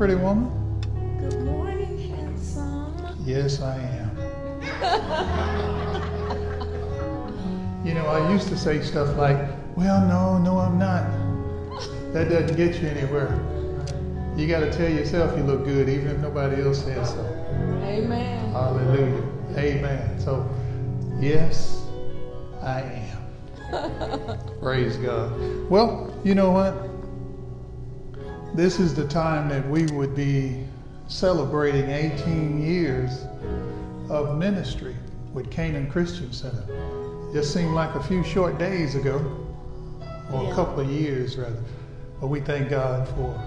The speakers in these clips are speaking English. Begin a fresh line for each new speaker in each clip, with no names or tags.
Pretty woman.
Good morning, handsome.
Yes, I am. you know, I used to say stuff like, well, no, no, I'm not. That doesn't get you anywhere. You got to tell yourself you look good, even if nobody else says so.
Amen.
Hallelujah. Amen. So, yes, I am. Praise God. Well, you know what? This is the time that we would be celebrating 18 years of ministry with Canaan Christian Center. Just seemed like a few short days ago, or a couple of years rather. But we thank God for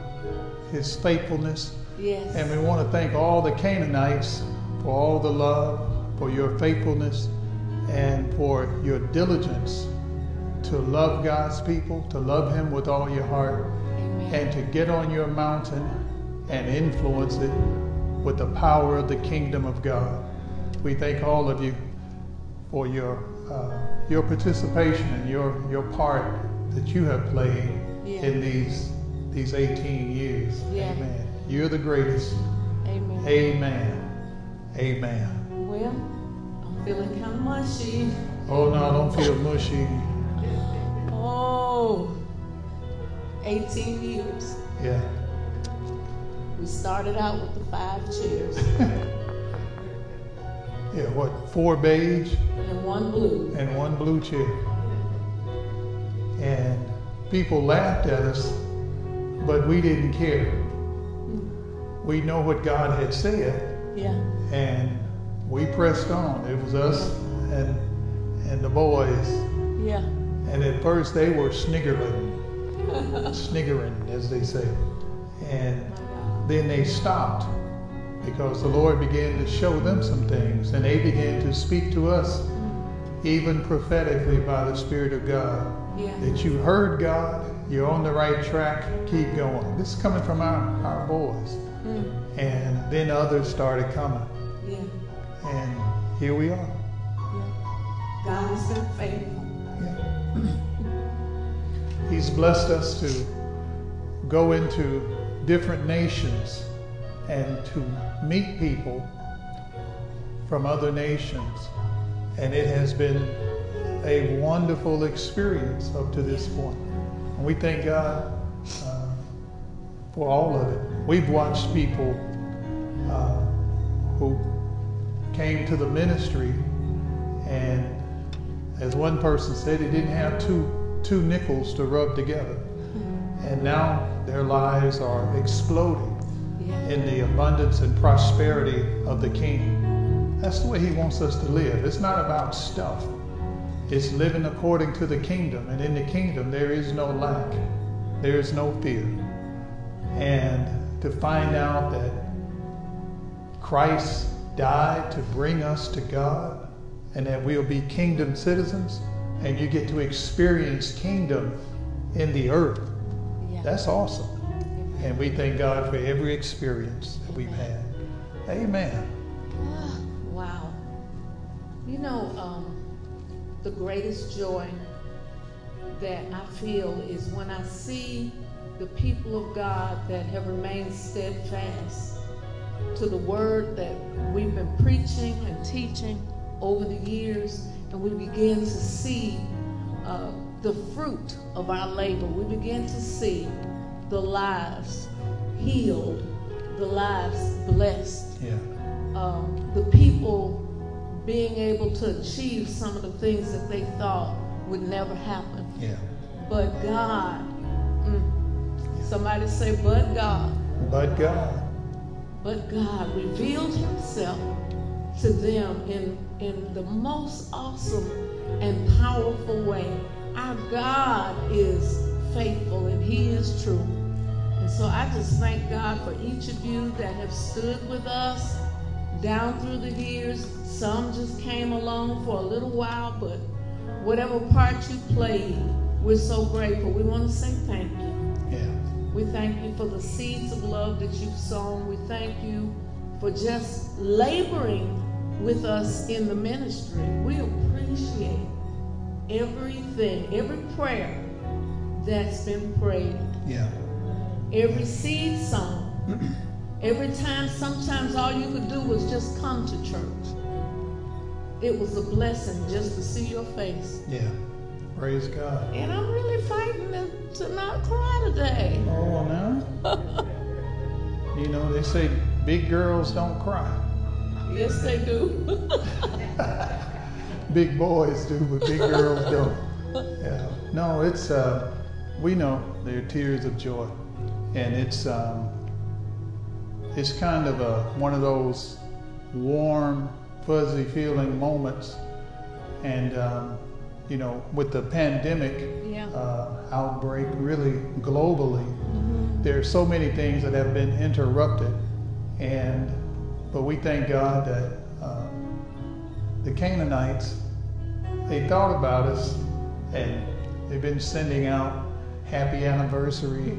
His faithfulness.
Yes.
And we want to thank all the Canaanites for all the love, for your faithfulness, and for your diligence to love God's people, to love Him with all your heart. And to get on your mountain and influence it with the power of the kingdom of God. We thank all of you for your uh, your participation and your your part that you have played
Yeah.
in these these 18 years.
Yeah.
Amen. You're the greatest.
Amen.
Amen. Amen.
Well, I'm feeling kind of mushy.
Oh no, I don't feel mushy.
Oh, 18 years.
Yeah.
We started out with the five chairs
Yeah, what? Four beige
and one blue.
and one blue chair. And people laughed at us, but we didn't care. Hmm. We know what God had said,
Yeah.
and we pressed on. It was us and and the boys.
Yeah.
And at first they were sniggering, sniggering as they say. And then they stopped because the Lord began to show them some things and they began to speak to us even prophetically by the Spirit of God
Yeah.
that you heard God, you're on the right track, keep going. This is coming from our, our boys.
Mm.
And then others started coming.
Yeah.
And here we are.
Yeah. God has been faithful.
Yeah. He's blessed us to go into different nations and to meet people from other nations. And it has been a wonderful experience up to this point. And we thank God uh, for all of it. We've watched people uh, who came to the ministry and as one person said, he didn't have two two nickels to rub together. And now their lives are exploding in the abundance and prosperity of the King. That's the way he wants us to live. It's not about stuff. It's living according to the kingdom. And in the kingdom there is no lack. There is no fear. And to find out that Christ died to bring us to God and that we'll be kingdom citizens and you get to experience kingdom in the earth.
Yeah.
That's awesome. And we thank God for every experience that we've had. Amen.
Ah, Wow. You know, um, the greatest joy that I feel is when I see the people of God that have remained steadfast to the word that we've been preaching and teaching over the years, and we begin to see uh, the fruit of our labor. We begin to see the lives healed, the lives blessed
Yeah.
um, the people being able to achieve some of the things that they thought would never happen.
Yeah.
But God, mm, somebody say, but God.
But God.
But God revealed himself to them in, in the most awesome and powerful way. Our God is faithful and he is true. And so I just thank God for each of you that have stood with us down through the years. Some just came along for a little while, but whatever part you played, we're so grateful. We want to say thank you.
Yeah.
We thank you for the seeds of love that you've sown. We thank you for just laboring with us in the ministry. We appreciate everything, every prayer that's been prayed,
Yeah.
every seed sown. Every time, sometimes all you could do was just come to church. It was a blessing just to see your face.
Yeah. Praise God.
And I'm really fighting to, to not cry today.
Oh, no. you know, they say big girls don't cry.
Yes, they do.
Big boys do, but big girls don't. Yeah. No, it's, uh, we know they're tears of joy. And it's, um, it's kind of a, one of those warm, fuzzy feeling moments. And, um, you know, with the pandemic
Yeah.
uh, outbreak, really globally,
Mm-hmm.
there are so many things that have been interrupted. And, but we thank God that um, the Canaanites, they thought about us and they've been sending out happy anniversary,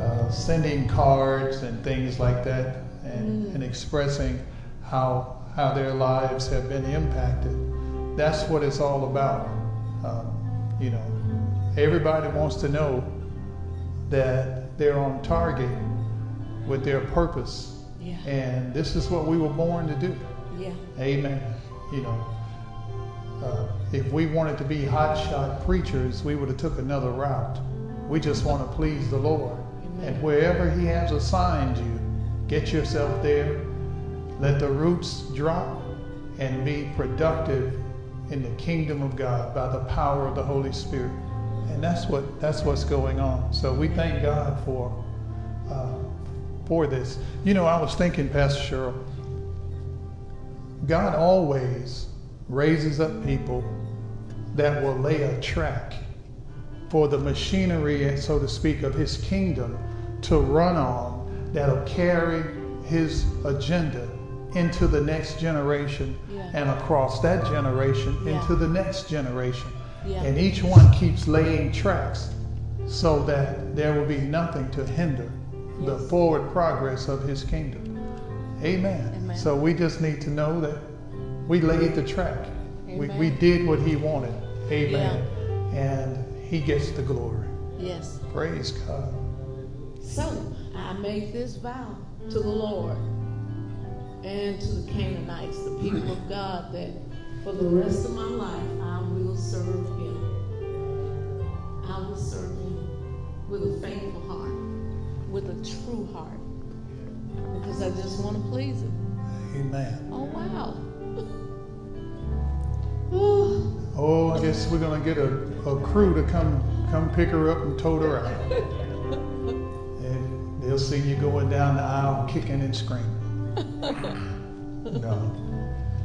uh, sending cards and things like that, and,
Mm.
and expressing how, how their lives have been impacted. That's what it's all about. Um, you know, everybody wants to know that they're on target with their purpose.
Yeah.
And this is what we were born to do.
Yeah.
Amen. You know, uh, if we wanted to be hotshot preachers, we would have took another route. We just want to please the Lord.
Amen.
And wherever He has assigned you, get yourself there. Let the roots drop and be productive in the kingdom of God by the power of the Holy Spirit. And that's what that's what's going on. So we thank God for uh, for this. You know, I was thinking, Pastor Cheryl, God always raises up people that will lay a track for the machinery, so to speak, of his kingdom to run on that'll carry his agenda into the next generation
Yeah.
and across that generation
Yeah.
into the next generation.
Yeah.
And each one keeps laying tracks so that there will be nothing to hinder the forward progress of his kingdom. Amen.
Amen.
So we just need to know that we laid the track. We, we did what he wanted. Amen. And he gets the glory.
Yes.
Praise God.
So I make this vow to the Lord and to the Canaanites, the people of God, that for the rest of my life I will serve Him. I will serve Him with a faithful heart, with a true heart, because I just want to please Him.
Amen.
Oh wow. Ooh.
Oh, I guess we're gonna get a, a crew to come come pick her up and tote her out. And they'll see you going down the aisle kicking and screaming. No.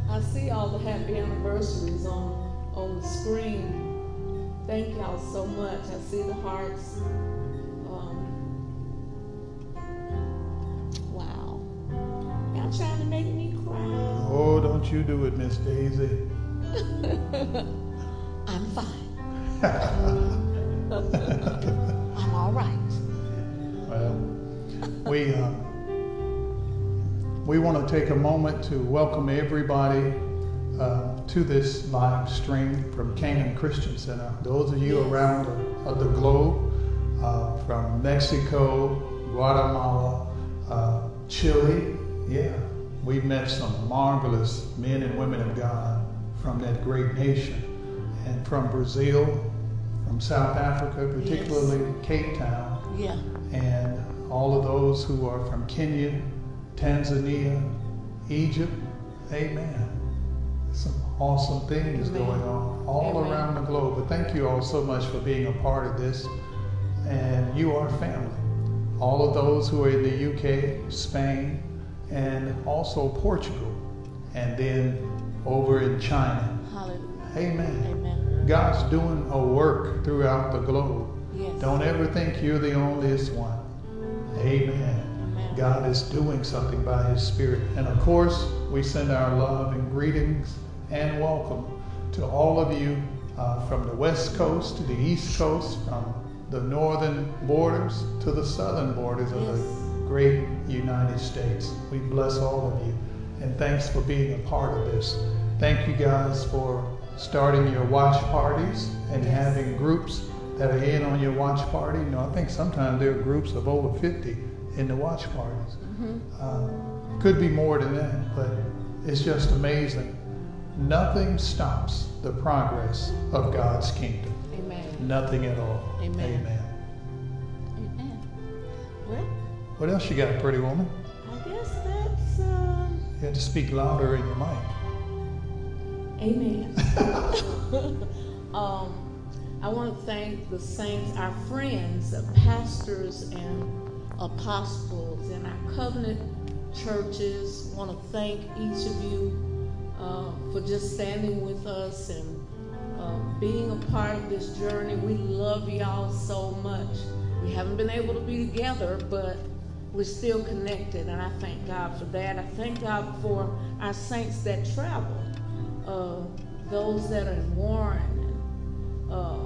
I see all the happy anniversaries on on the screen. Thank y'all so much. I see the hearts. Y'all trying to make me cry.
Oh, don't you do it, Miss Daisy.
I'm fine. I'm all right.
Well, we uh, we want to take a moment to welcome everybody uh, to this live stream from Canaan Christian Center. Those of you
Yes.
around the, of the globe, uh, from Mexico, Guatemala, uh, Chile, yeah, we've met some marvelous men and women of God from that great nation, and from Brazil, from South Africa, particularly Cape Town
Yeah.
and all of those who are from Kenya, Tanzania, Egypt. Amen. Some awesome things
Amen.
going on all
Amen.
around the globe. but thank you all so much for being a part of this. And you are family. All of those who are in the UK, Spain, and also Portugal, and then over in China.
Hallelujah.
Amen.
Amen.
God's doing a work throughout the globe.
Yes.
Don't ever think you're the onlyest one. Amen.
Amen.
God is doing something by His Spirit. And of course, we send our love and greetings and welcome to all of you uh, from the West Coast to the East Coast, from the northern borders to the southern borders of the great United States. We bless all of you. And thanks for being a part of this. Thank you guys for starting your watch parties and having groups that are in on your watch party. You know, I think sometimes there are groups of over 50 in the watch parties. Um, could be more than that, but it's just amazing. Nothing stops the progress of God's kingdom.
Amen.
Nothing at all.
Amen.
Amen. What else you got, pretty woman?
I guess that's um,
You have to speak louder in your mic.
Amen. um, I want to thank the saints, our friends, pastors and apostles in our covenant churches. I want to thank each of you uh, for just standing with us and uh, being a part of this journey. We love y'all so much. We haven't been able to be together, but we're still connected, and I thank God for that. I thank God for our saints that travel uh, those that are in Warren, and, uh,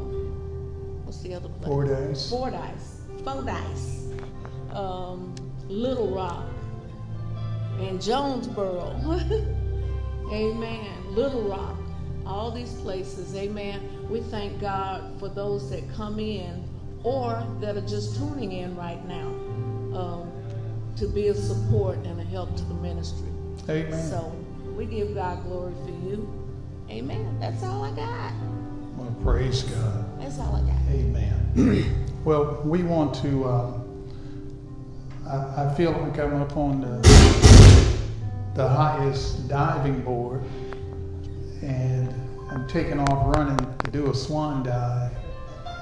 what's the other place?
Fordyce.
Fordyce, Fordyce, um, Little Rock, and Jonesboro. amen. Little Rock, all these places. Amen. We thank God for those that come in or that are just tuning in right now um, to be a support and a help to the ministry.
Amen.
So we give God glory for you. Amen. That's all I got.
Well, praise God.
That's all I got.
Amen. well, we want to. Um, I, I feel like I'm up on the, the highest diving board, and I'm taking off running to do a swan dive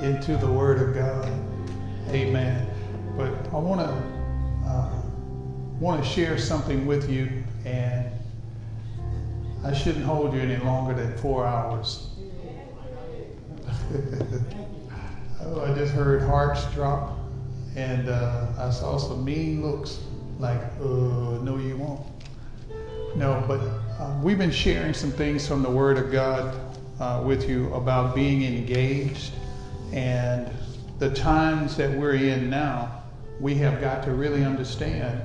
into the Word of God. Amen. But I want to uh, want to share something with you, and I shouldn't hold you any longer than four hours. oh, I just heard hearts drop, and uh, I saw some mean looks like, uh, no, you won't. No, but uh, we've been sharing some things from the Word of God uh, with you about being engaged and the times that we're in now. We have got to really understand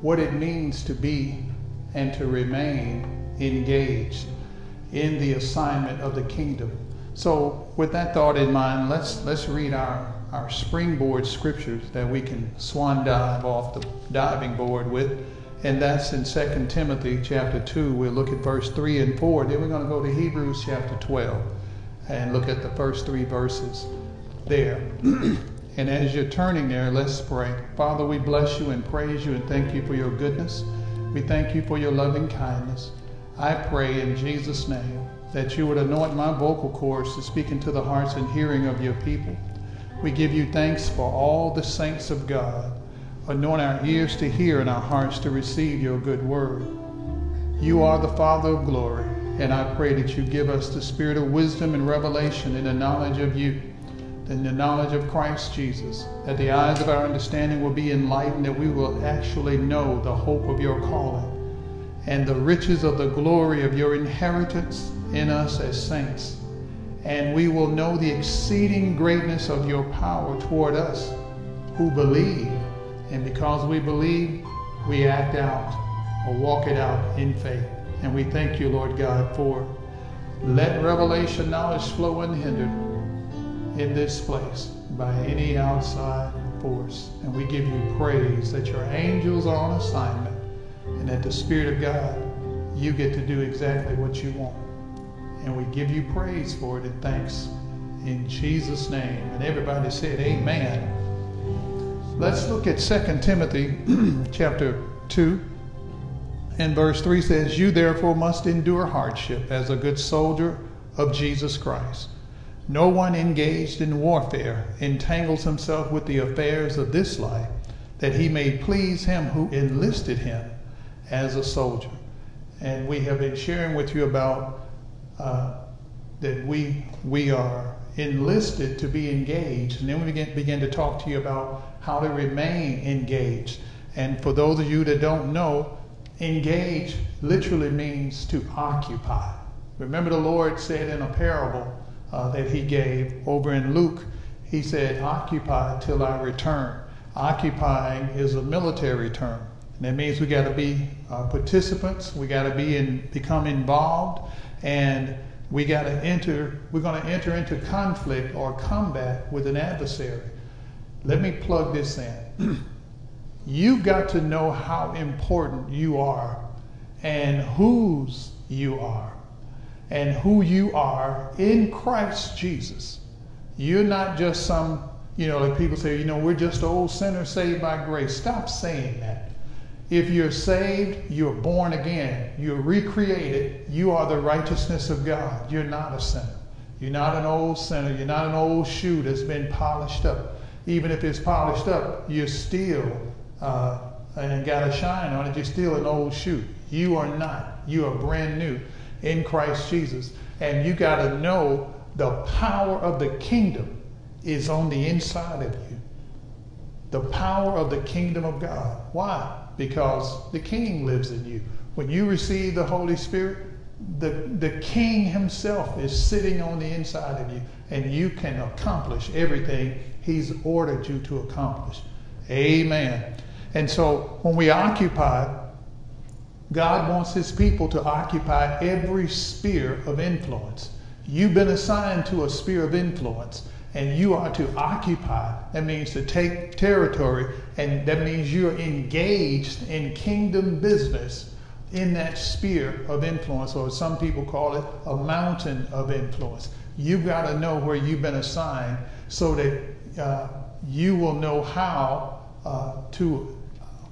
what it means to be and to remain engaged in the assignment of the kingdom. So, with that thought in mind, let's let's read our our springboard scriptures that we can swan dive off the diving board with, and that's in 2 Timothy chapter 2. We'll look at verse 3 and 4. Then we're going to go to Hebrews chapter 12 and look at the first three verses there. and as you're turning there, let's pray. Father, we bless you and praise you and thank you for your goodness. We thank you for your loving kindness. I pray in Jesus' name that you would anoint my vocal cords to speak into the hearts and hearing of your people. We give you thanks for all the saints of God. Anoint our ears to hear and our hearts to receive your good word. You are the Father of glory, and I pray that you give us the spirit of wisdom and revelation in the knowledge of you, in the knowledge of Christ Jesus, that the eyes of our understanding will be enlightened, that we will actually know the hope of your calling and the riches of the glory of your inheritance in us as saints. And we will know the exceeding greatness of your power toward us who believe. And because we believe, we act out or walk it out in faith. And we thank you, Lord God, for let revelation knowledge flow unhindered in this place by any outside force. And we give you praise that your angels are on assignment and that the Spirit of God, you get to do exactly what you want. And we give you praise for it and thanks in Jesus' name. And everybody said, Amen. Let's look at 2 Timothy chapter 2. And verse 3 says, You therefore must endure hardship as a good soldier of Jesus Christ. No one engaged in warfare entangles himself with the affairs of this life, that he may please him who enlisted him as a soldier. And we have been sharing with you about uh, that we we are enlisted to be engaged, and then we begin, begin to talk to you about how to remain engaged. And for those of you that don't know, engage literally means to occupy. Remember, the Lord said in a parable uh, that He gave over in Luke, He said, Occupy till I return. Occupying is a military term. And that means we got to be uh, participants, we got to be in, become involved, and we got to enter, we're going to enter into conflict or combat with an adversary. Let me plug this in. You've got to know how important you are and whose you are and who you are in Christ Jesus. You're not just some, you know, like people say, you know, we're just old sinners saved by grace. Stop saying that. If you're saved, you're born again, you're recreated, you are the righteousness of God. You're not a sinner. You're not an old sinner. You're not an old shoe that's been polished up. Even if it's polished up, you're still uh, and got a shine on it, you're still an old shoe. You are not. You are brand new in Christ Jesus. And you got to know the power of the kingdom is on the inside of you. The power of the kingdom of God. Why? Because the king lives in you. When you receive the Holy Spirit, the, the king himself is sitting on the inside of you, and you can accomplish everything he's ordered you to accomplish. Amen. And so when we occupy, God wants his people to occupy every sphere of influence. You've been assigned to a sphere of influence, and you are to occupy. That means to take territory, and that means you're engaged in kingdom business in that sphere of influence, or some people call it a mountain of influence. You've got to know where you've been assigned so that uh, you will know how uh, to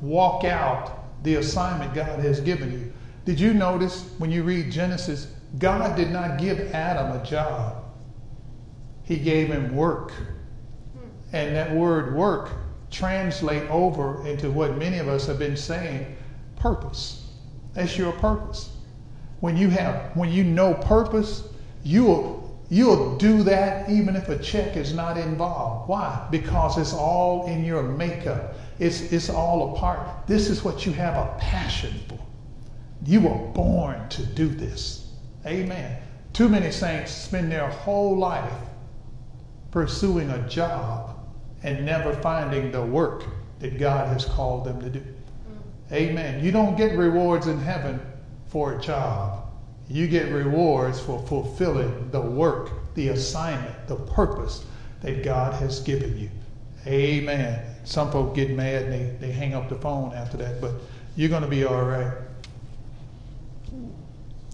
walk out the assignment God has given you. Did you notice when you read Genesis, God did not give Adam a job, He gave him work. And that word work translate over into what many of us have been saying purpose. That's your purpose. When you have when you know purpose, you'll you'll do that even if a check is not involved. Why? Because it's all in your makeup. It's, it's all a part. This is what you have a passion for. You were born to do this. Amen. Too many saints spend their whole life pursuing a job and never finding the work that God has called them to do. Mm. Amen. You don't get rewards in heaven for a job. You get rewards for fulfilling the work, the assignment, the purpose that God has given you. Amen. Some folk get mad and they, they hang up the phone after that, but you're going to be all right.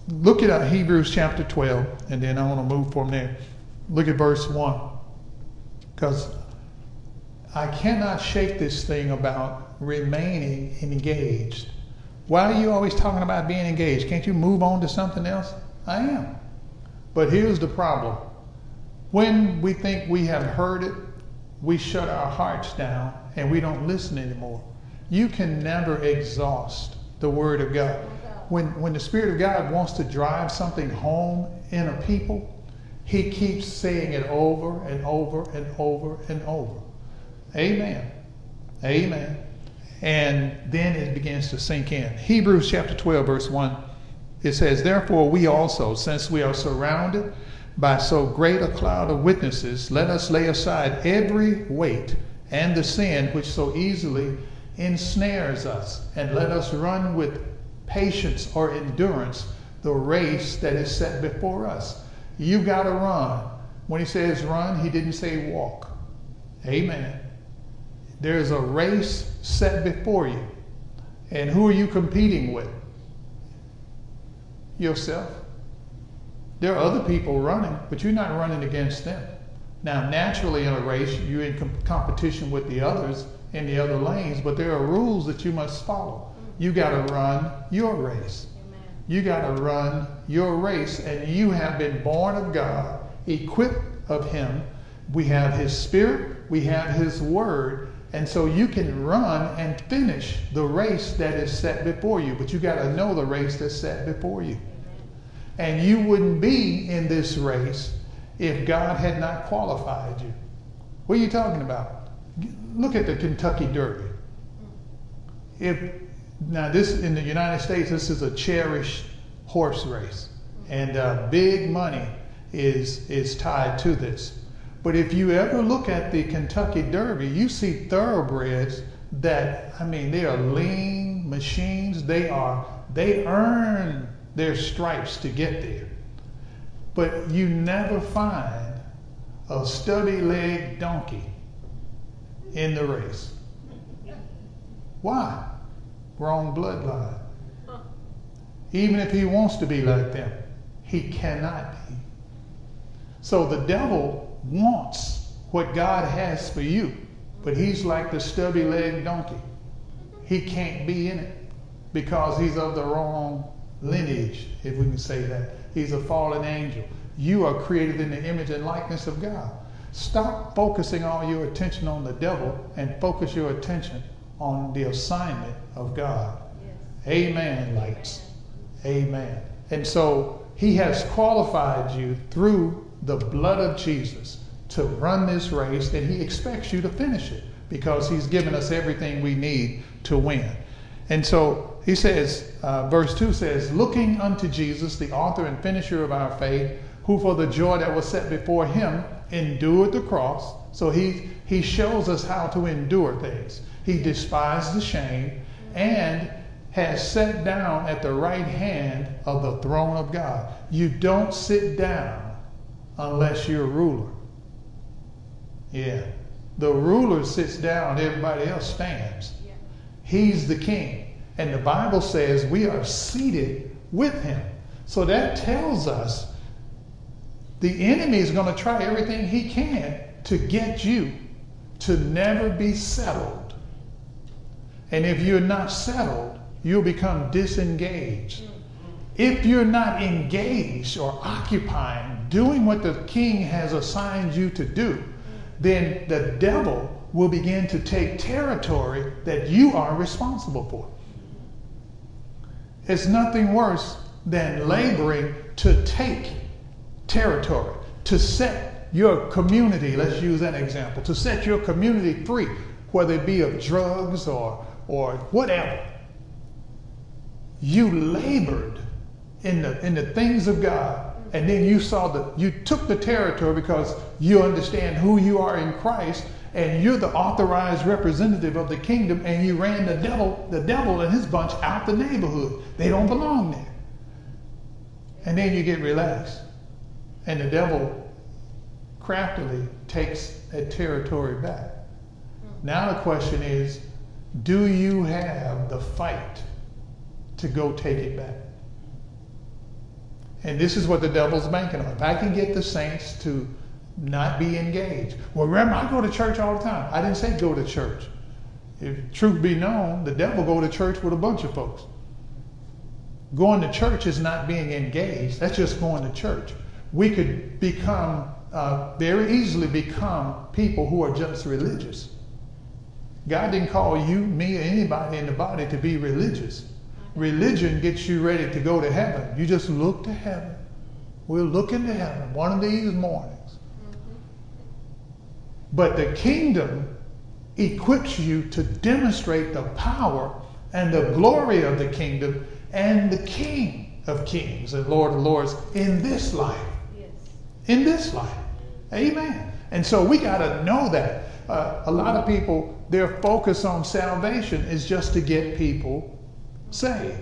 Look at uh, Hebrews chapter 12, and then I want to move from there. Look at verse 1. Because I cannot shake this thing about remaining engaged. Why are you always talking about being engaged? Can't you move on to something else? I am. But here's the problem. When we think we have heard it, we shut our hearts down and we don't listen anymore. You can never exhaust the Word of God. When, when the Spirit of God wants to drive something home in a people, He keeps saying it over and over and over and over. Amen. Amen. And then it begins to sink in. Hebrews chapter 12, verse 1, it says, Therefore, we also, since we are surrounded by so great a cloud of witnesses, let us lay aside every weight and the sin which so easily ensnares us, and let us run with patience or endurance the race that is set before us. You've got to run. When he says run, he didn't say walk. Amen. There's a race set before you. And who are you competing with? Yourself. There are other people running, but you're not running against them. Now, naturally, in a race, you're in com- competition with the others in the other lanes, but there are rules that you must follow. You got to run your race. You got to run your race, and you have been born of God. equipped of Him. We have His Spirit, we have His Word, and so you can run and finish the race that is set before you. But you got to know the race that's set before you. And you wouldn't be in this race if God had not qualified you. What are you talking about? Look at the Kentucky Derby. If now this in the United States, this is a cherished horse race, and uh, big money is is tied to this. But if you ever look at the Kentucky Derby, you see thoroughbreds that I mean they are lean machines. They are they earn their stripes to get there. But you never find a stubby leg donkey in the race. Why? Wrong bloodline. Even if he wants to be like them, he cannot be. So the devil wants what God has for you, but he's like the stubby legged donkey. He can't be in it because he's of the wrong lineage, if we can say that. He's a fallen angel. You are created in the image and likeness of God. Stop focusing all your attention on the devil and focus your attention on the assignment of God. Yes. Amen, lights. Amen. And so he has qualified you through the blood of Jesus to run this race, and he expects you to finish it because he's given us everything we need to win. And so he says, uh, verse 2 says, Looking unto Jesus, the author and finisher of our faith, who for the joy that was set before him endured the cross. So he, he shows us how to endure things. He despised the shame and has sat down at the right hand of the throne of God. You don't sit down unless you're a ruler. Yeah. The ruler sits down, everybody else stands. He's the king. And the Bible says we are seated with him. So that tells us the enemy is going to try everything he can to get you to never be settled. And if you're not settled, you'll become disengaged. If you're not engaged or occupying, doing what the king has assigned you to do, then the devil will begin to take territory that you are responsible for. It's nothing worse than laboring to take territory, to set your community, let's use that example, to set your community free, whether it be of drugs or, or whatever. You labored in the, in the things of God, and then you saw that you took the territory because you understand who you are in Christ, and you're the authorized representative of the kingdom, and you ran the devil, the devil and his bunch out the neighborhood. They don't belong there. And then you get relaxed. And the devil craftily takes that territory back. Now the question is do you have the fight to go take it back? And this is what the devil's banking on. If I can get the saints to not be engaged. Well, remember, I go to church all the time. I didn't say go to church. If truth be known, the devil go to church with a bunch of folks. Going to church is not being engaged. That's just going to church we could become, uh, very easily become people who are just religious. God didn't call you, me, or anybody in the body to be religious. Religion gets you ready to go to heaven. You just look to heaven. We're looking to heaven one of these mornings. But the kingdom equips you to demonstrate the power and the glory of the kingdom and the King of kings and Lord of lords in this life Yes. in this life. Amen. And so we got to know that. Uh, a lot of people, their focus on salvation is just to get people saved.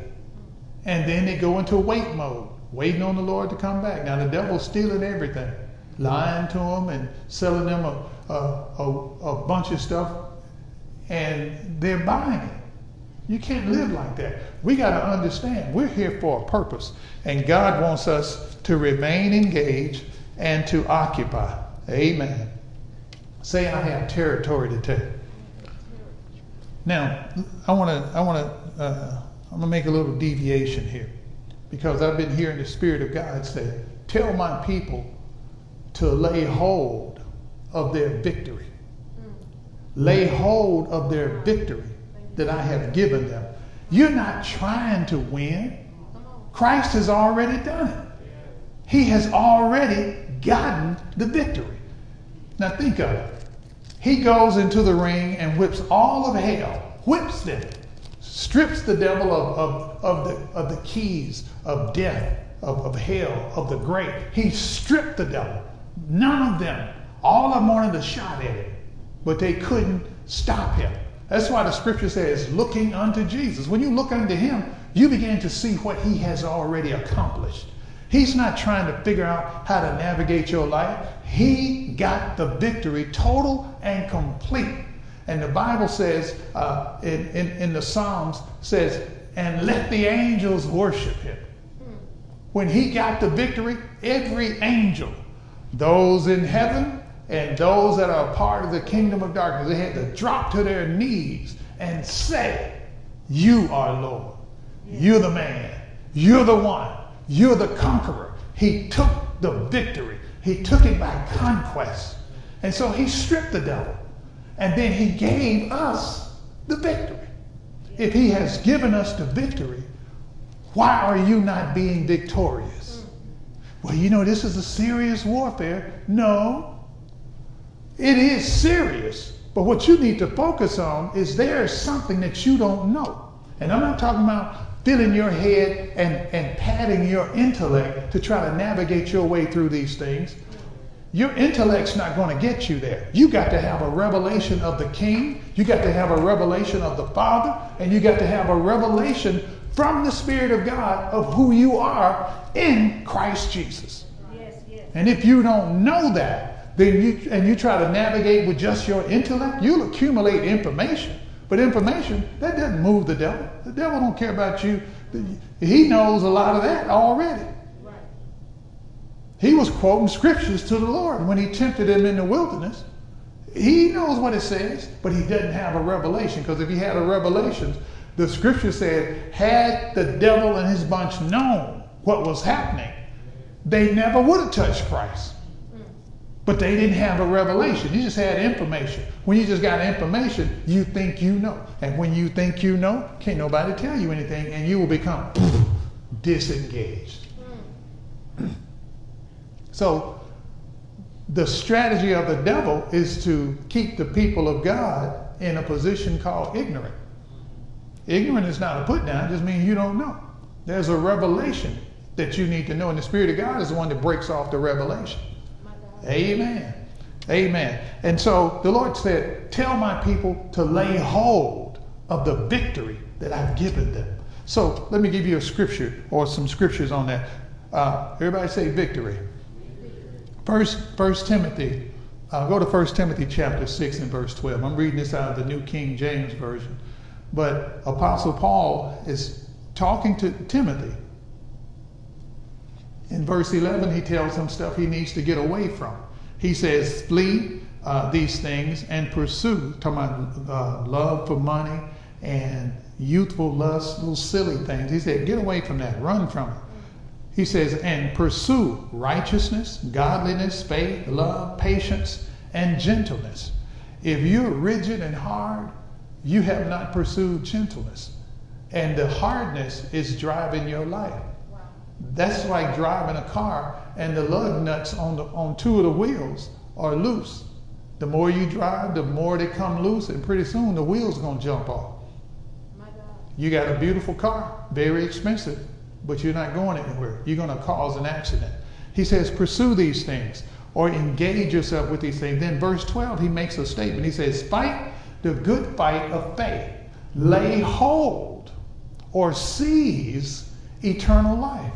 And then they go into wait mode, waiting on the Lord to come back. Now, the devil's stealing everything, lying to them and selling them a, a, a, a bunch of stuff, and they're buying it. You can't live like that. We got to understand we're here for a purpose, and God wants us to remain engaged and to occupy. Amen. Say, I have territory to take. Now, I want to, I want to, uh, I'm going to make a little deviation here because I've been hearing the Spirit of God say, Tell my people to lay hold of their victory. Lay hold of their victory that I have given them. You're not trying to win. Christ has already done it. He has already gotten the victory. Now think of it. He goes into the ring and whips all of hell, whips them, strips the devil of, of, of, the, of the keys of death, of, of hell, of the grave. He stripped the devil. None of them, all of them wanted a shot at him, but they couldn't stop him. That's why the scripture says, looking unto Jesus. When you look unto him, you begin to see what he has already accomplished. He's not trying to figure out how to navigate your life. He got the victory total and complete. And the Bible says uh, in, in, in the Psalms says, and let the angels worship him. When he got the victory, every angel, those in heaven and those that are part of the kingdom of darkness, they had to drop to their knees and say, You are Lord. You're the man. You're the one. You're the conqueror. He took the victory. He took it by conquest. And so he stripped the devil. And then he gave us the victory. If he has given us the victory, why are you not being victorious? Well, you know, this is a serious warfare. No, it is serious. But what you need to focus on is there is something that you don't know. And I'm not talking about filling your head and, and padding your intellect to try to navigate your way through these things. Your intellect's not going to get you there. You got to have a revelation of the King, you got to have a revelation of the Father, and you got to have a revelation from the Spirit of God of who you are in Christ Jesus. Yes, yes. And if you don't know that, then you and you try to navigate with just your intellect, you'll accumulate information. But information, that doesn't move the devil. The devil don't care about you. He knows a lot of that already. He was quoting scriptures to the Lord when he tempted him in the wilderness. He knows what it says, but he doesn't have a revelation. Because if he had a revelation, the scripture said, had the devil and his bunch known what was happening, they never would have touched Christ. But they didn't have a revelation. You just had information. When you just got information, you think you know. And when you think you know, can't nobody tell you anything, and you will become disengaged. so, the strategy of the devil is to keep the people of God in a position called ignorant. Ignorant is not a put down, it just means you don't know. There's a revelation that you need to know, and the Spirit of God is the one that breaks off the revelation. Amen. Amen. And so the Lord said, Tell my people to lay hold of the victory that I've given them. So let me give you a scripture or some scriptures on that. Uh, everybody say victory. First, First Timothy. Uh, go to First Timothy chapter 6 and verse 12. I'm reading this out of the New King James Version. But Apostle Paul is talking to Timothy. In verse 11, he tells him stuff he needs to get away from. He says, Flee uh, these things and pursue, talking about uh, love for money and youthful lust, little silly things. He said, Get away from that, run from it. He says, And pursue righteousness, godliness, faith, love, patience, and gentleness. If you're rigid and hard, you have not pursued gentleness. And the hardness is driving your life. That's like driving a car and the lug nuts on, the, on two of the wheels are loose. The more you drive, the more they come loose, and pretty soon the wheel's going to jump off. You got a beautiful car, very expensive, but you're not going anywhere. You're going to cause an accident. He says, pursue these things or engage yourself with these things. Then, verse 12, he makes a statement. He says, Fight the good fight of faith, lay hold or seize eternal life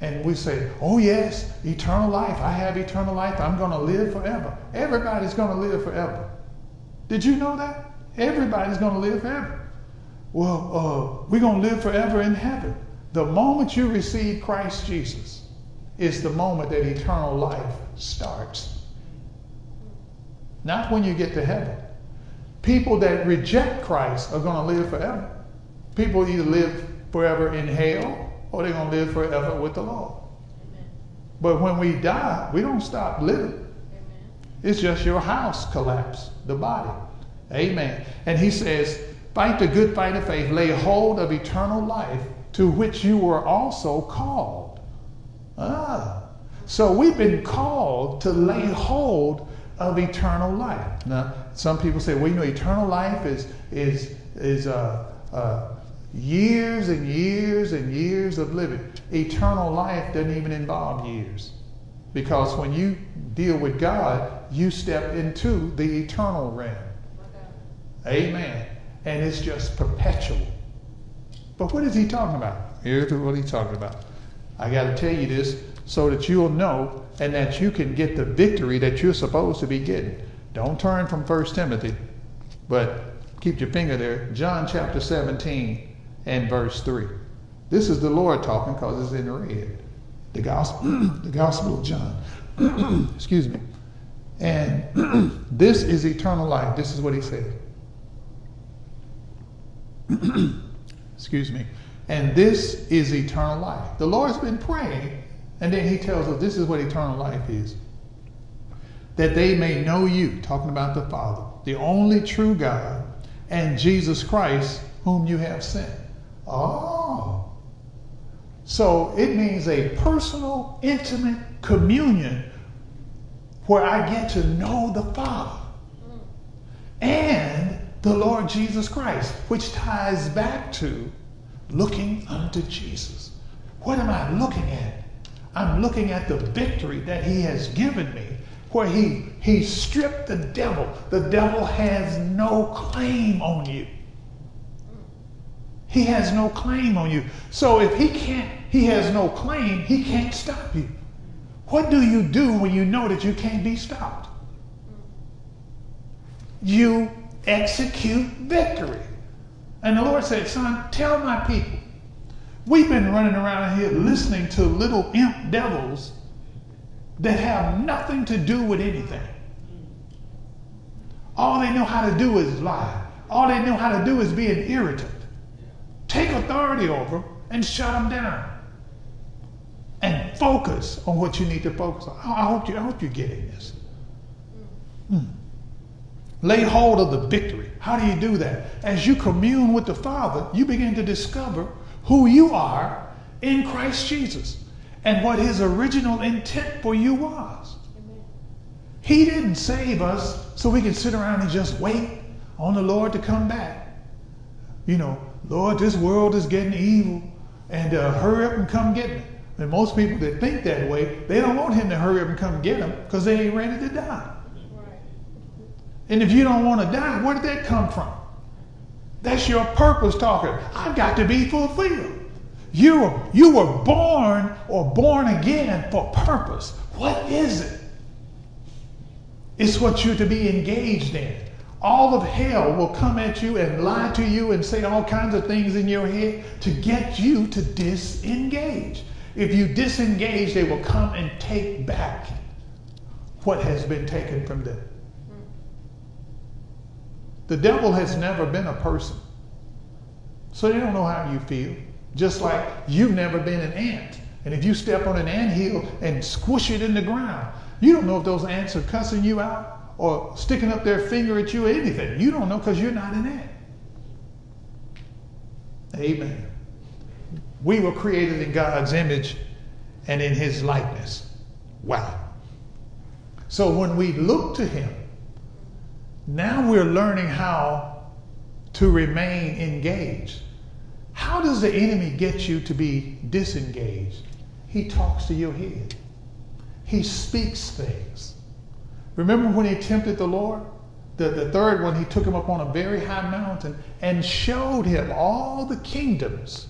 and we say, oh, yes, eternal life. I have eternal life. I'm going to live forever. Everybody's going to live forever. Did you know that? Everybody's going to live forever. Well, uh, we're going to live forever in heaven. The moment you receive Christ Jesus is the moment that eternal life starts. Not when you get to heaven. People that reject Christ are going to live forever. People either live forever in hell or they're going to live forever with the Lord. But when we die, we don't stop living. It's just your house collapse, the body. Amen. And he says, fight the good fight of faith, lay hold of eternal life to which you were also called. Ah. So we've been called to lay hold of eternal life. Now, some people say, well, you know, eternal life is is is uh, uh, years and years and years of living. Eternal life doesn't even involve years, because when you deal with God, you step into the eternal realm. Amen. And it's just perpetual. But what is he talking about? Here's what he's talking about. I got to tell you this so that you'll know and that you can get the victory that you're supposed to be getting. Don't turn from 1 Timothy, but keep your finger there. John chapter 17 and verse 3. This is the Lord talking because it's in red. The gospel, the gospel of John. Excuse me. And this is eternal life. This is what he said. Excuse me. And this is eternal life. The Lord's been praying, and then he tells us this is what eternal life is. That they may know you, talking about the Father, the only true God, and Jesus Christ, whom you have sent. Oh. So it means a personal, intimate communion where I get to know the Father and the Lord Jesus Christ, which ties back to looking unto Jesus. What am I looking at? I'm looking at the victory that he has given me, where he, he stripped the devil. The devil has no claim on you. He has no claim on you. So if he can't, he has no claim, he can't stop you. What do you do when you know that you can't be stopped? You execute victory. And the Lord said, Son, tell my people, we've been running around here listening to little imp devils that have nothing to do with anything. All they know how to do is lie. All they know how to do is be an irritant. Take authority over and shut them down. And focus on what you need to focus on. I hope you, I hope you're getting this. Hmm. Lay hold of the victory. How do you do that? As you commune with the Father, you begin to discover who you are in Christ Jesus and what his original intent for you was. He didn't save us so we can sit around and just wait on the Lord to come back. You know, Lord, this world is getting evil and uh, hurry up and come get me. And most people that think that way, they don't want him to hurry up and come get them because they ain't ready to die. And if you don't want to die, where did that come from? That's your purpose talking. I've got to be fulfilled. You were, you were born or born again for purpose. What is it? It's what you're to be engaged in. All of hell will come at you and lie to you and say all kinds of things in your head to get you to disengage. If you disengage, they will come and take back what has been taken from them. The devil has never been a person. So they don't know how you feel. Just like you've never been an ant. And if you step on an ant hill and squish it in the ground, you don't know if those ants are cussing you out or sticking up their finger at you or anything. You don't know because you're not an ant. Amen. We were created in God's image and in his likeness. Wow. So when we look to him, now we're learning how to remain engaged. How does the enemy get you to be disengaged? He talks to your head. He speaks things. Remember when he tempted the Lord? The, the third one, he took him up on a very high mountain and showed him all the kingdoms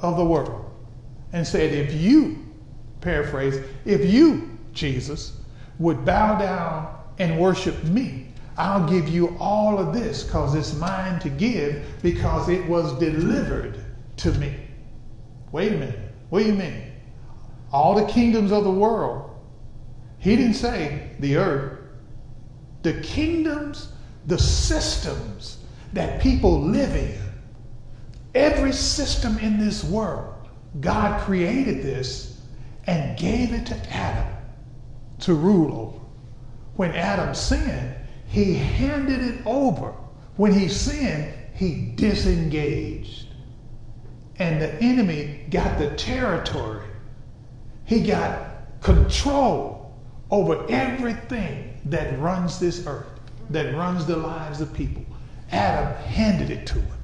of the world and said, If you, paraphrase, if you, Jesus, would bow down and worship me, I'll give you all of this because it's mine to give because it was delivered to me. Wait a minute. What do you mean? All the kingdoms of the world. He didn't say the earth. The kingdoms, the systems that people live in. Every system in this world, God created this and gave it to Adam to rule over. When Adam sinned, he handed it over. When he sinned, he disengaged. And the enemy got the territory. He got control over everything that runs this earth, that runs the lives of people. Adam handed it to him.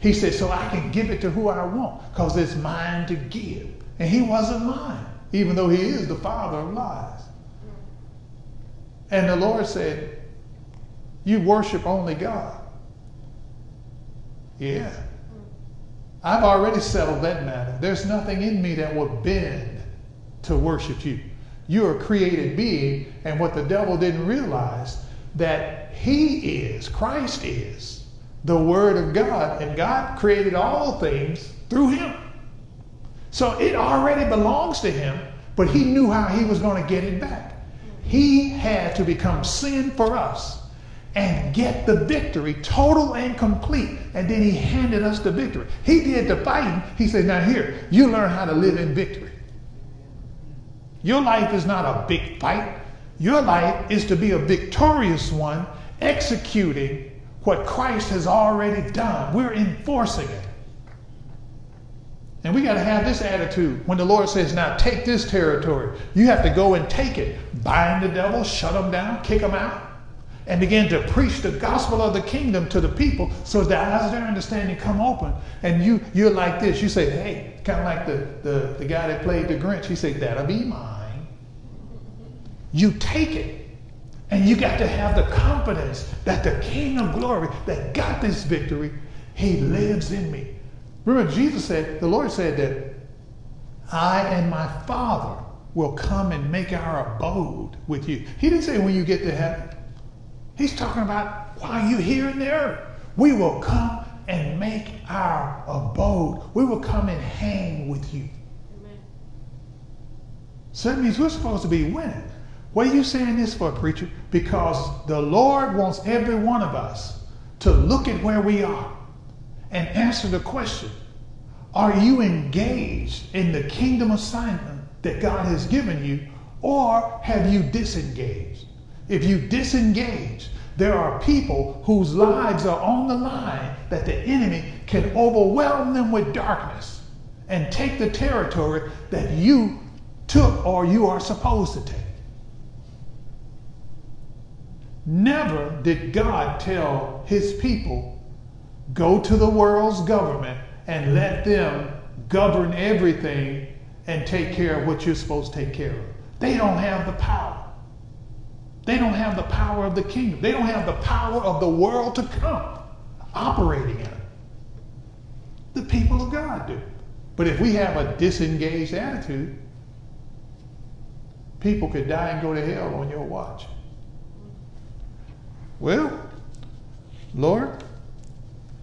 He said, So I can give it to who I want because it's mine to give. And he wasn't mine, even though he is the father of lies. And the Lord said, You worship only God. Yeah. I've already settled that matter. There's nothing in me that will bend to worship you. You're a created being, and what the devil didn't realize that he is, Christ is, the Word of God, and God created all things through him. So it already belongs to him, but he knew how he was going to get it back. He had to become sin for us and get the victory total and complete. And then he handed us the victory. He did the fighting. He said, Now here, you learn how to live in victory. Your life is not a big fight. Your life is to be a victorious one, executing what Christ has already done. We're enforcing it. And we got to have this attitude. When the Lord says, now take this territory, you have to go and take it. Bind the devil, shut him down, kick him out, and begin to preach the gospel of the kingdom to the people so that as their understanding come open. And you, you're like this. You say, hey, kind of like the, the, the guy that played the Grinch. He said, that'll be mine. You take it. And you got to have the confidence that the King of glory that got this victory, he lives in me. Remember, Jesus said, the Lord said that I and my Father will come and make our abode with you. He didn't say when you get to heaven. He's talking about while you're here in the earth. We will come and make our abode. We will come and hang with you. Amen. So that means we're supposed to be winning. What are you saying this for, preacher? Because the Lord wants every one of us to look at where we are and answer the question Are you engaged in the kingdom assignment that God has given you, or have you disengaged? If you disengage, there are people whose lives are on the line that the enemy can overwhelm them with darkness and take the territory that you took or you are supposed to take. Never did God tell his people Go to the world's government and let them govern everything and take care of what you're supposed to take care of. They don't have the power. They don't have the power of the kingdom. They don't have the power of the world to come operating in it. The people of God do. But if we have a disengaged attitude, people could die and go to hell on your watch. Well, Lord,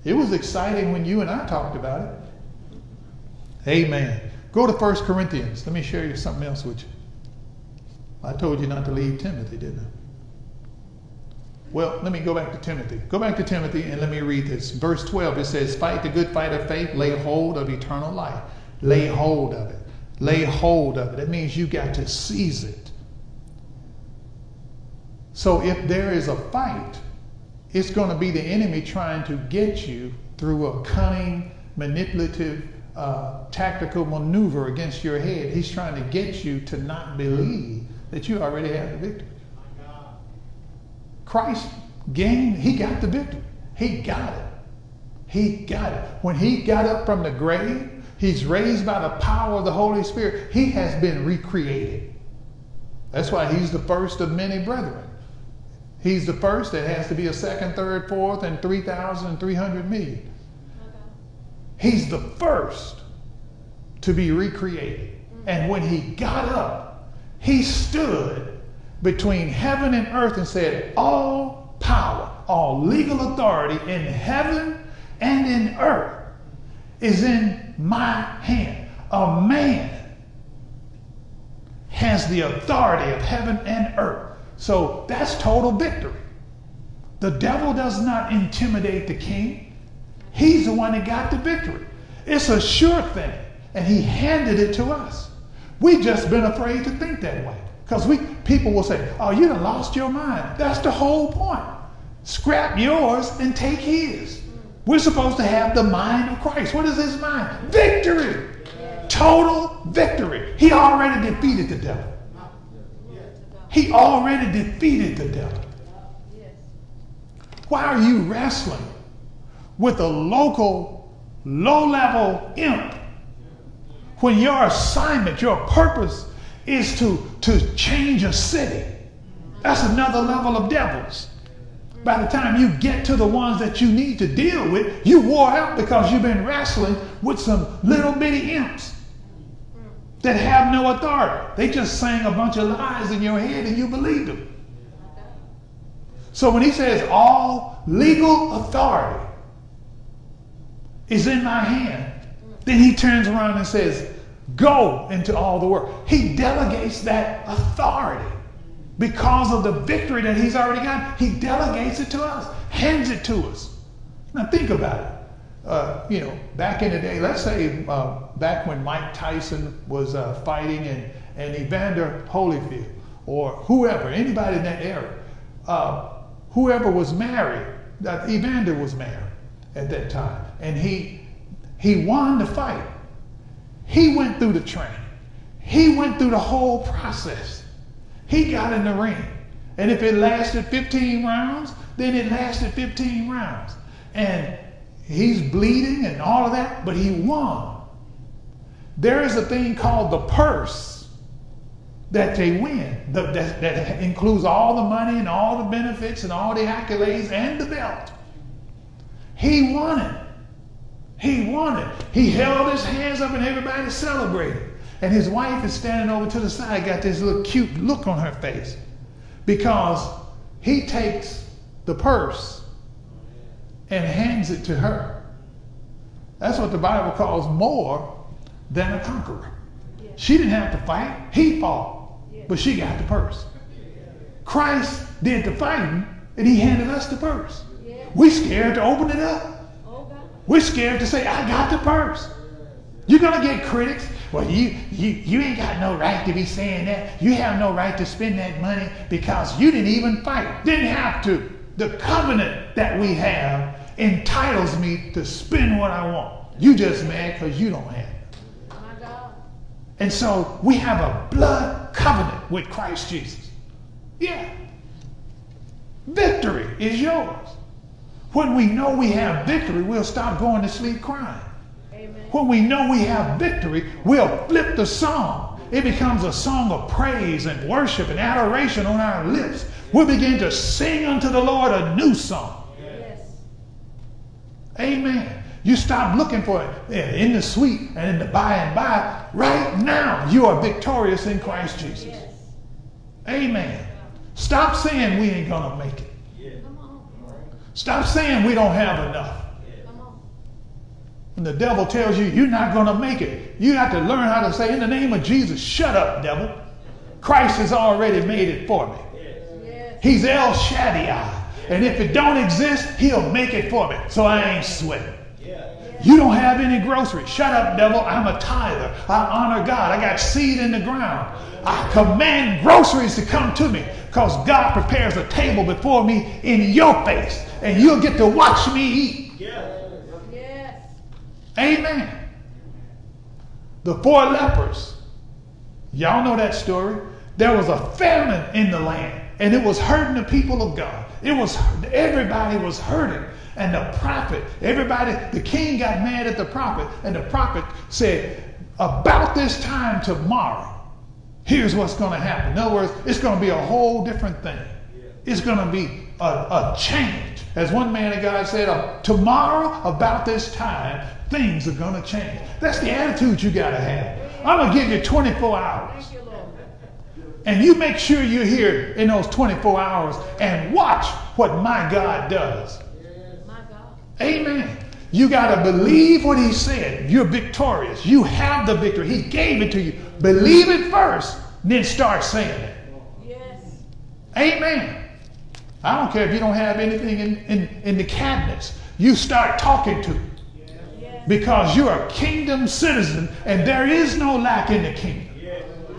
it was exciting when you and I talked about it. Amen. Go to 1 Corinthians. Let me share you something else with you. I told you not to leave Timothy, didn't I? Well, let me go back to Timothy. Go back to Timothy and let me read this. Verse 12, it says, Fight the good fight of faith, lay hold of eternal life. Lay hold of it. Lay hold of it. That means you got to seize it. So if there is a fight, it's going to be the enemy trying to get you through a cunning, manipulative, uh, tactical maneuver against your head. He's trying to get you to not believe that you already have the victory. Christ gained, he got the victory. He got it. He got it. When he got up from the grave, he's raised by the power of the Holy Spirit. He has been recreated. That's why he's the first of many brethren. He's the first that has to be a second, third, fourth, and 3,300 million. He's the first to be recreated. And when he got up, he stood between heaven and earth and said, All power, all legal authority in heaven and in earth is in my hand. A man has the authority of heaven and earth. So that's total victory. The devil does not intimidate the king. He's the one that got the victory. It's a sure thing. And he handed it to us. We just been afraid to think that way. Because we people will say, oh, you done lost your mind. That's the whole point. Scrap yours and take his. We're supposed to have the mind of Christ. What is his mind? Victory. Total victory. He already defeated the devil. He already defeated the devil. Why are you wrestling with a local, low level imp when your assignment, your purpose is to, to change a city? That's another level of devils. By the time you get to the ones that you need to deal with, you wore out because you've been wrestling with some little bitty imps that have no authority. They just sang a bunch of lies in your head and you believed them. So when he says all legal authority is in my hand, then he turns around and says, go into all the world. He delegates that authority because of the victory that he's already got. He delegates it to us, hands it to us. Now think about it. Uh, you know, back in the day, let's say uh, back when Mike Tyson was uh, fighting and, and Evander Holyfield or whoever, anybody in that era, uh, whoever was married, Evander was married at that time, and he he won the fight. He went through the training. He went through the whole process. He got in the ring. And if it lasted 15 rounds, then it lasted 15 rounds. And he's bleeding and all of that, but he won. There is a thing called the purse that they win, the, that, that includes all the money and all the benefits and all the accolades and the belt. He won it. He won it. He held his hands up and everybody celebrated. And his wife is standing over to the side, got this little cute look on her face because he takes the purse and hands it to her. That's what the Bible calls more than a conqueror. She didn't have to fight, he fought, but she got the purse. Christ did the fighting and he handed us the purse. We scared to open it up. We're scared to say, I got the purse. You're gonna get critics. Well, you you you ain't got no right to be saying that. You have no right to spend that money because you didn't even fight. Didn't have to. The covenant that we have entitles me to spend what I want. You just mad because you don't have it. And so we have a blood covenant with Christ Jesus. Yeah. Victory is yours. When we know we have victory, we'll stop going to sleep crying. Amen. When we know we have victory, we'll flip the song. It becomes a song of praise and worship and adoration on our lips. We'll begin to sing unto the Lord a new song. Yes. Amen. You stop looking for it eh, in the sweet and in the by and by. Right now, you are victorious in Christ Jesus. Yes. Amen. Stop saying we ain't going to make it. Stop saying we don't have enough. When the devil tells you you're not going to make it, you have to learn how to say, in the name of Jesus, shut up, devil. Christ has already made it for me. He's El Shaddai. And if it don't exist, he'll make it for me. So I ain't sweating. You don't have any groceries. Shut up, devil. I'm a tither. I honor God. I got seed in the ground. I command groceries to come to me because God prepares a table before me in your face and you'll get to watch me eat. Yes. Yes. Amen. The four lepers. Y'all know that story. There was a famine in the land and it was hurting the people of God. It was everybody was hurting. And the prophet, everybody, the king got mad at the prophet, and the prophet said, About this time tomorrow, here's what's going to happen. In other words, it's going to be a whole different thing. It's going to be a, a change. As one man of God said, tomorrow about this time, things are going to change. That's the attitude you got to have. I'm going to give you 24 hours. And you make sure you're here in those 24 hours and watch what my God does. Amen. You got to believe what he said. You're victorious. You have the victory. He gave it to you. Believe it first, then start saying it. Yes. Amen. I don't care if you don't have anything in, in, in the cabinets. You start talking to because you're a kingdom citizen and there is no lack in the kingdom.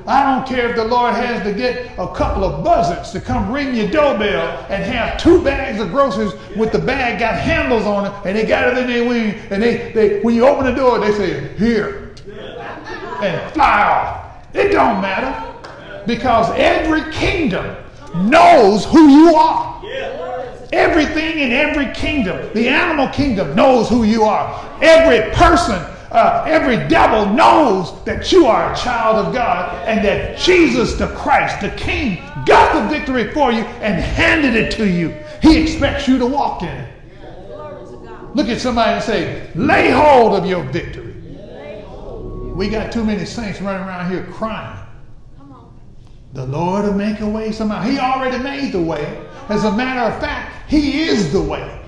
I don't care if the Lord has to get a couple of buzzards to come ring your doorbell and have two bags of groceries with the bag got handles on it and they got it in their wing and they, they when you open the door they say here and fly off. It don't matter because every kingdom knows who you are. Everything in every kingdom, the animal kingdom knows who you are. Every person uh, every devil knows that you are a child of God and that Jesus the Christ, the King, got the victory for you and handed it to you. He expects you to walk in it. Look at somebody and say, lay hold of your victory. We got too many saints running around here crying. The Lord will make a way somehow. He already made the way. As a matter of fact, He is the way.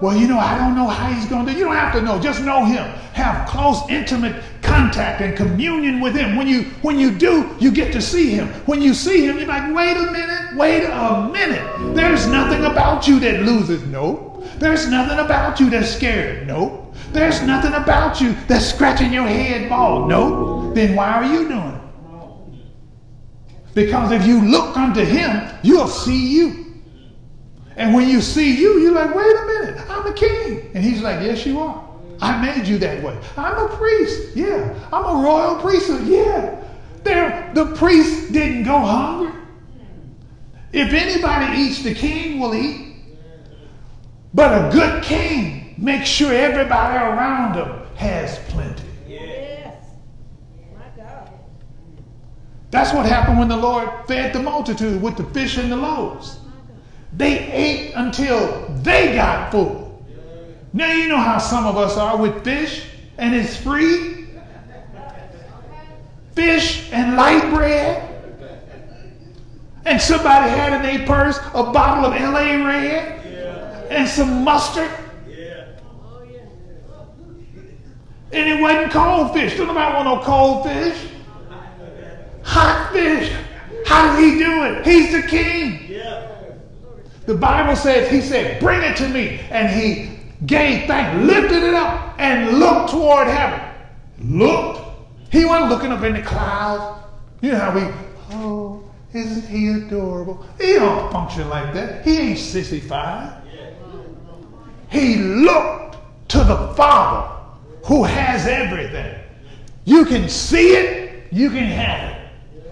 Well, you know, I don't know how he's going to do. You don't have to know. Just know him. Have close, intimate contact and communion with him. When you when you do, you get to see him. When you see him, you're like, wait a minute, wait a minute. There's nothing about you that loses. Nope. There's nothing about you that's scared. Nope. There's nothing about you that's scratching your head bald. Nope. Then why are you doing it? Because if you look unto him, you'll see you. And when you see you, you're like, wait a minute, I'm a king. And he's like, yes, you are. I made you that way. I'm a priest. Yeah. I'm a royal priesthood. Yeah. The priest didn't go hungry. If anybody eats, the king will eat. But a good king makes sure everybody around him has plenty. Yes. My God. That's what happened when the Lord fed the multitude with the fish and the loaves. They ate until they got full. Now, you know how some of us are with fish and it's free. Fish and light bread. And somebody had in their purse a bottle of LA Red and some mustard. And it wasn't cold fish. Don't nobody want no cold fish. Hot fish. How did he do it? He's the king. The Bible says, He said, Bring it to me. And he gave thanks, lifted it up, and looked toward heaven. Looked. He wasn't looking up in the clouds. You know how we, oh, isn't he adorable? He don't function like that. He ain't sissified. He looked to the Father who has everything. You can see it, you can have it.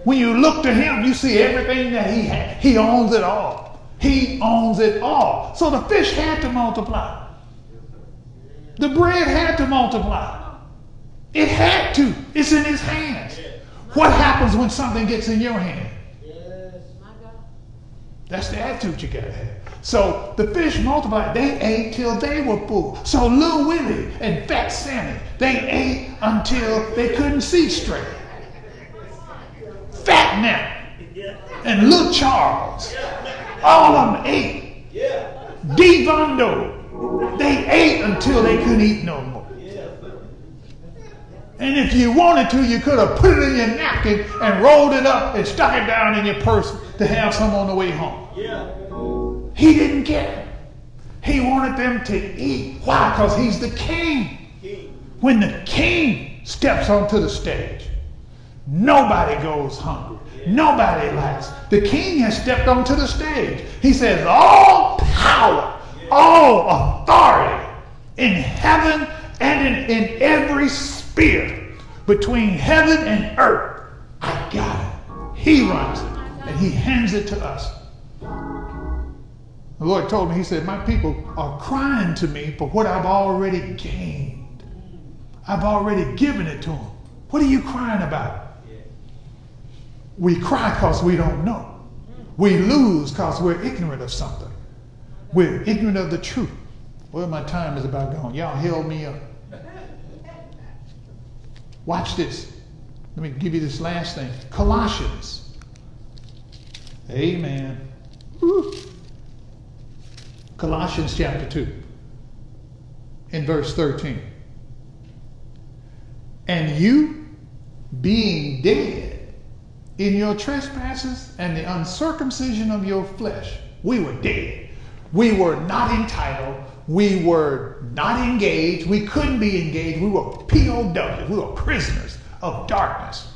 When you look to him, you see everything that he has. He owns it all. He owns it all. So the fish had to multiply. The bread had to multiply. It had to. It's in his hands. What happens when something gets in your hand? That's the attitude you gotta have. So the fish multiplied. They ate till they were full. So Little Willie and Fat Sammy, they ate until they couldn't see straight. And Little Charles all of them ate. Devondo. They ate until they couldn't eat no more. And if you wanted to, you could have put it in your napkin and rolled it up and stuck it down in your purse to have some on the way home. He didn't care. He wanted them to eat. Why? Because he's the king. When the king steps onto the stage, nobody goes hungry. Nobody likes. The king has stepped onto the stage. He says, All power, all authority in heaven and in, in every sphere between heaven and earth. I got it. He runs it and he hands it to us. The Lord told me, He said, My people are crying to me for what I've already gained. I've already given it to them. What are you crying about? We cry because we don't know. We lose because we're ignorant of something. We're ignorant of the truth. Well, my time is about gone. Y'all held me up. Watch this. Let me give you this last thing. Colossians. Amen. Woo. Colossians chapter 2, in verse 13. And you, being dead in your trespasses and the uncircumcision of your flesh. We were dead. We were not entitled. We were not engaged. We couldn't be engaged. We were POWs. We were prisoners of darkness,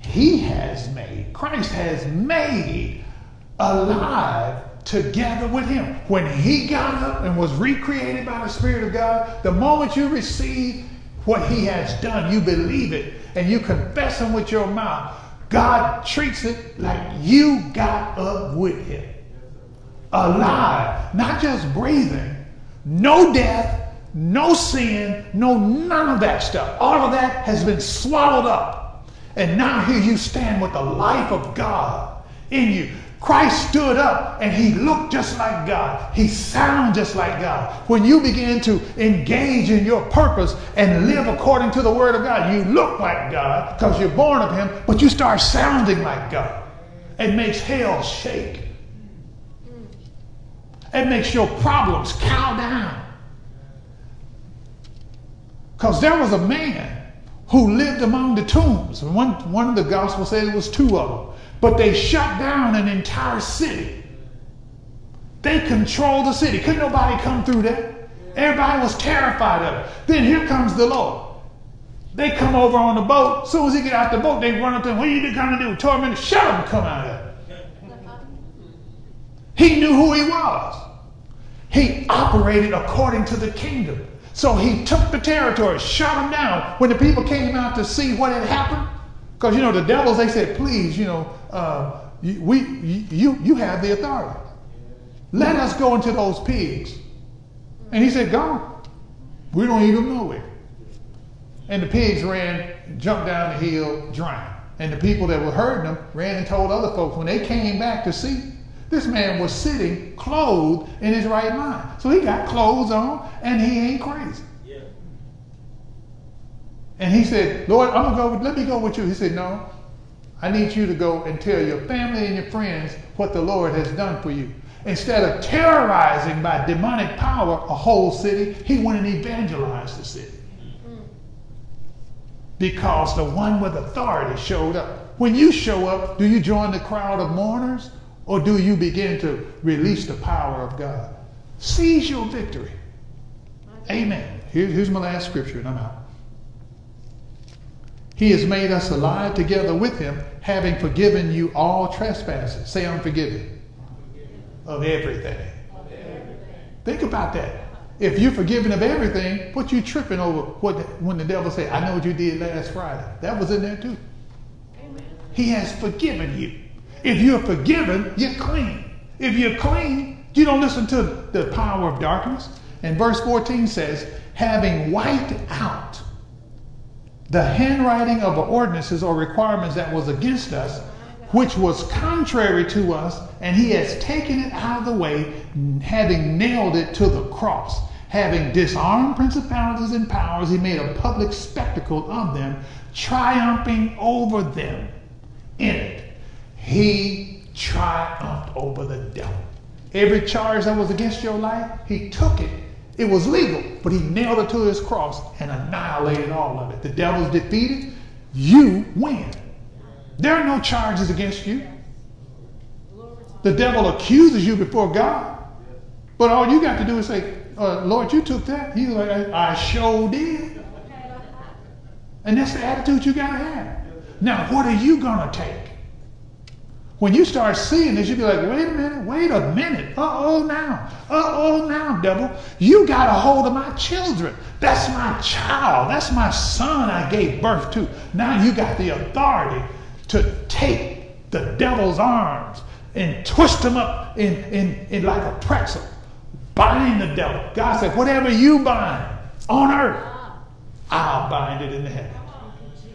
he has made, Christ has made alive together with him. When he got up and was recreated by the Spirit of God, the moment you receive what he has done, you believe it and you confess him with your mouth, God treats it like you got up with him. Alive, not just breathing, no death, no sin, no none of that stuff. All of that has been swallowed up. And now here you stand with the life of God in you. Christ stood up and he looked just like God. He sounded just like God. When you begin to engage in your purpose and live according to the word of God, you look like God because you're born of him, but you start sounding like God. It makes hell shake. It makes your problems cow down. Because there was a man who lived among the tombs. And one, one of the gospels said it was two of them. But they shut down an entire city. They controlled the city. Couldn't nobody come through there. Everybody was terrified of it. Then here comes the Lord. They come over on the boat. As soon as he get out the boat, they run up to him. What are you going to do? Torment? Shut him. Come out of it. He knew who he was. He operated according to the kingdom. So he took the territory, shut them down. When the people came out to see what had happened, because you know the devils, they said, "Please, you know, uh, you, we, you, you have the authority. Let us go into those pigs." And he said, "Go. We don't even know it." And the pigs ran, jumped down the hill, drowned. And the people that were herding them ran and told other folks. When they came back to see, this man was sitting clothed in his right mind. So he got clothes on and he ain't crazy. And he said, Lord, I'm gonna go, with, let me go with you. He said, No, I need you to go and tell your family and your friends what the Lord has done for you. Instead of terrorizing by demonic power a whole city, he went and evangelized the city. Because the one with authority showed up. When you show up, do you join the crowd of mourners or do you begin to release the power of God? Seize your victory. Amen. Here, here's my last scripture, and I'm out. He has made us alive together with him, having forgiven you all trespasses. Say, I'm forgiven of everything. Think about that. If you're forgiven of everything, what you tripping over what when the devil say, I know what you did last Friday. That was in there too. He has forgiven you. If you're forgiven, you're clean. If you're clean, you don't listen to the power of darkness. And verse 14 says, having wiped out the handwriting of the ordinances or requirements that was against us, which was contrary to us, and he has taken it out of the way, having nailed it to the cross. Having disarmed principalities and powers, he made a public spectacle of them, triumphing over them in it he triumphed over the devil. Every charge that was against your life, he took it. It was legal, but he nailed it to his cross and annihilated all of it. The devil's defeated, you win. There are no charges against you. The devil accuses you before God, but all you got to do is say, uh, Lord, you took that. He's like, I, I sure did. And that's the attitude you got to have. Now, what are you going to take? When you start seeing this, you'll be like, wait a minute, wait a minute. Uh oh, now. Uh oh, now, devil. You got a hold of my children. That's my child. That's my son I gave birth to. Now you got the authority to take the devil's arms and twist them up in, in, in like a pretzel. Bind the devil. God said, whatever you bind on earth, I'll bind it in the heaven.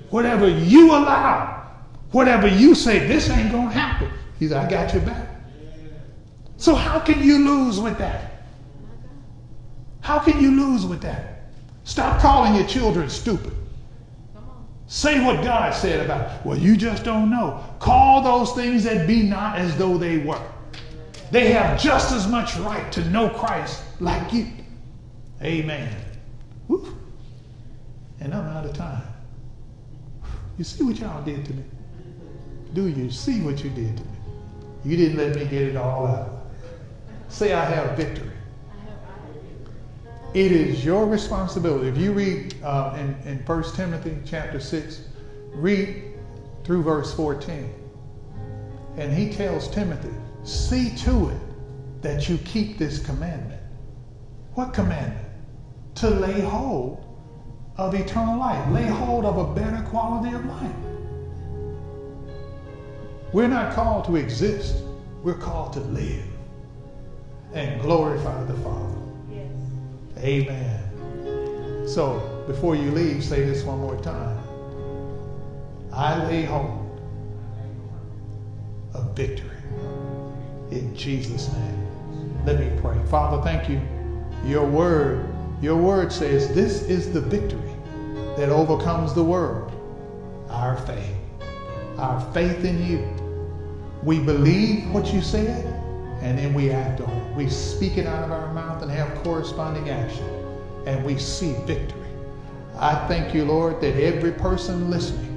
Whatever you allow Whatever you say, this ain't going to happen. He said, I got your back. So how can you lose with that? How can you lose with that? Stop calling your children stupid. Say what God said about it. Well, you just don't know. Call those things that be not as though they were. They have just as much right to know Christ like you. Amen. Woo. And I'm out of time. You see what y'all did to me? Do you see what you did to me? You didn't let me get it all out. Say, I have victory. It is your responsibility. If you read uh, in, in 1 Timothy chapter 6, Read through verse 14. And he tells Timothy, see to it that you keep this commandment. What commandment? To lay hold of eternal life, lay hold of a better quality of life. We're not called to exist, we're called to live and glorify the Father. Yes. Amen. So before you leave, say this one more time. I lay hold of victory in Jesus' name. Let me pray. Father, thank you. Your word, your word says this is the victory that overcomes the world. Our faith. Our faith in you. We believe what you said and then we act on it. We speak it out of our mouth and have corresponding action. And we see victory. I thank you, Lord, that every person listening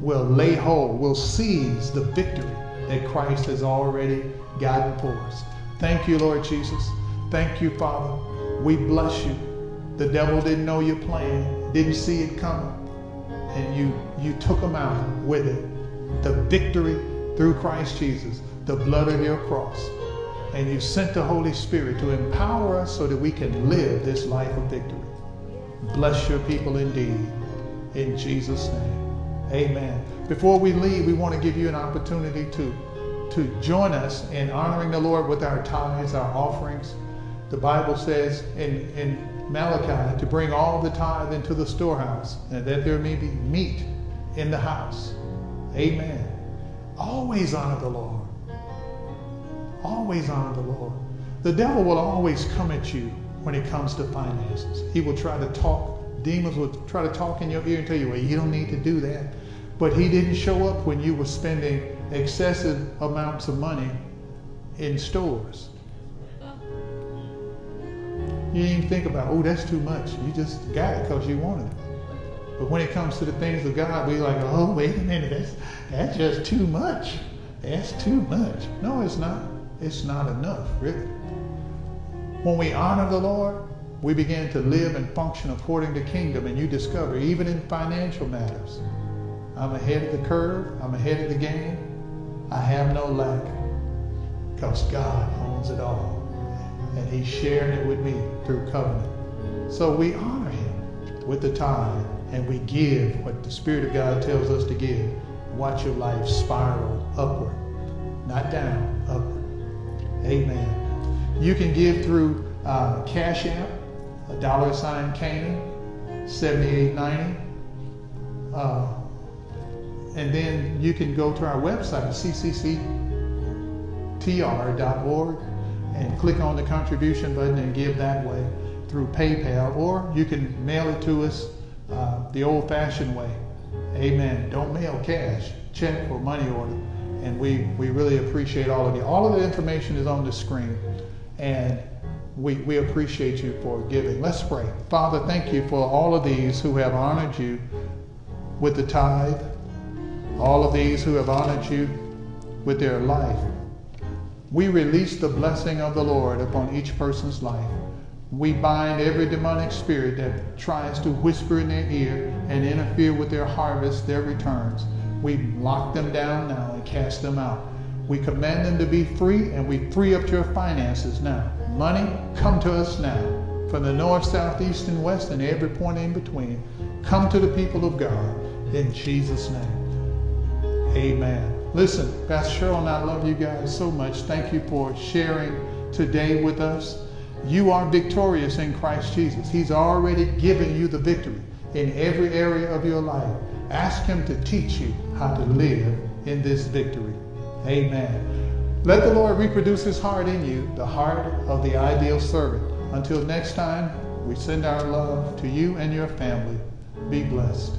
will lay hold, will seize the victory that Christ has already gotten for us. Thank you, Lord Jesus. Thank you, Father. We bless you. The devil didn't know your plan, didn't see it coming, and you you took him out with it. The victory through Christ Jesus, the blood of your cross. And you sent the Holy Spirit to empower us so that we can live this life of victory. Bless your people indeed. In Jesus' name. Amen. Before we leave, we want to give you an opportunity to, to join us in honoring the Lord with our tithes, our offerings. The Bible says in, in Malachi to bring all the tithe into the storehouse and that there may be meat in the house. Amen. Always honor the Lord. Always honor the Lord. The devil will always come at you when it comes to finances. He will try to talk, demons will try to talk in your ear and tell you, well, you don't need to do that. But he didn't show up when you were spending excessive amounts of money in stores. You didn't even think about, oh, that's too much. You just got it because you wanted it. But when it comes to the things of God, we're like, oh, wait a minute, that's, that's just too much. That's too much. No, it's not. It's not enough, really. When we honor the Lord, we begin to live and function according to kingdom, and you discover, even in financial matters, I'm ahead of the curve, I'm ahead of the game, I have no lack, because God owns it all, and He's sharing it with me through covenant. So we honor Him with the tithe, and we give what the Spirit of God tells us to give. Watch your life spiral upward, not down, upward. Amen. You can give through uh, Cash App, a dollar sign Canaan, 7890. Uh, and then you can go to our website, ccctr.org, and click on the contribution button and give that way through PayPal, or you can mail it to us uh, the old fashioned way. Amen. Don't mail cash, check or money order. And we, we really appreciate all of you. All of the information is on the screen. And we, we appreciate you for giving. Let's pray. Father, thank you for all of these who have honored you with the tithe, all of these who have honored you with their life. We release the blessing of the Lord upon each person's life. We bind every demonic spirit that tries to whisper in their ear and interfere with their harvest, their returns. We lock them down now and cast them out. We command them to be free and we free up your finances now. Money, come to us now. From the north, south, east, and west, and every point in between. Come to the people of God in Jesus' name. Amen. Listen, Pastor Cheryl and I love you guys so much. Thank you for sharing today with us. You are victorious in Christ Jesus. He's already given you the victory in every area of your life. Ask Him to teach you how to live in this victory. Amen. Let the Lord reproduce his heart in you, the heart of the ideal servant. Until next time, we send our love to you and your family. Be blessed.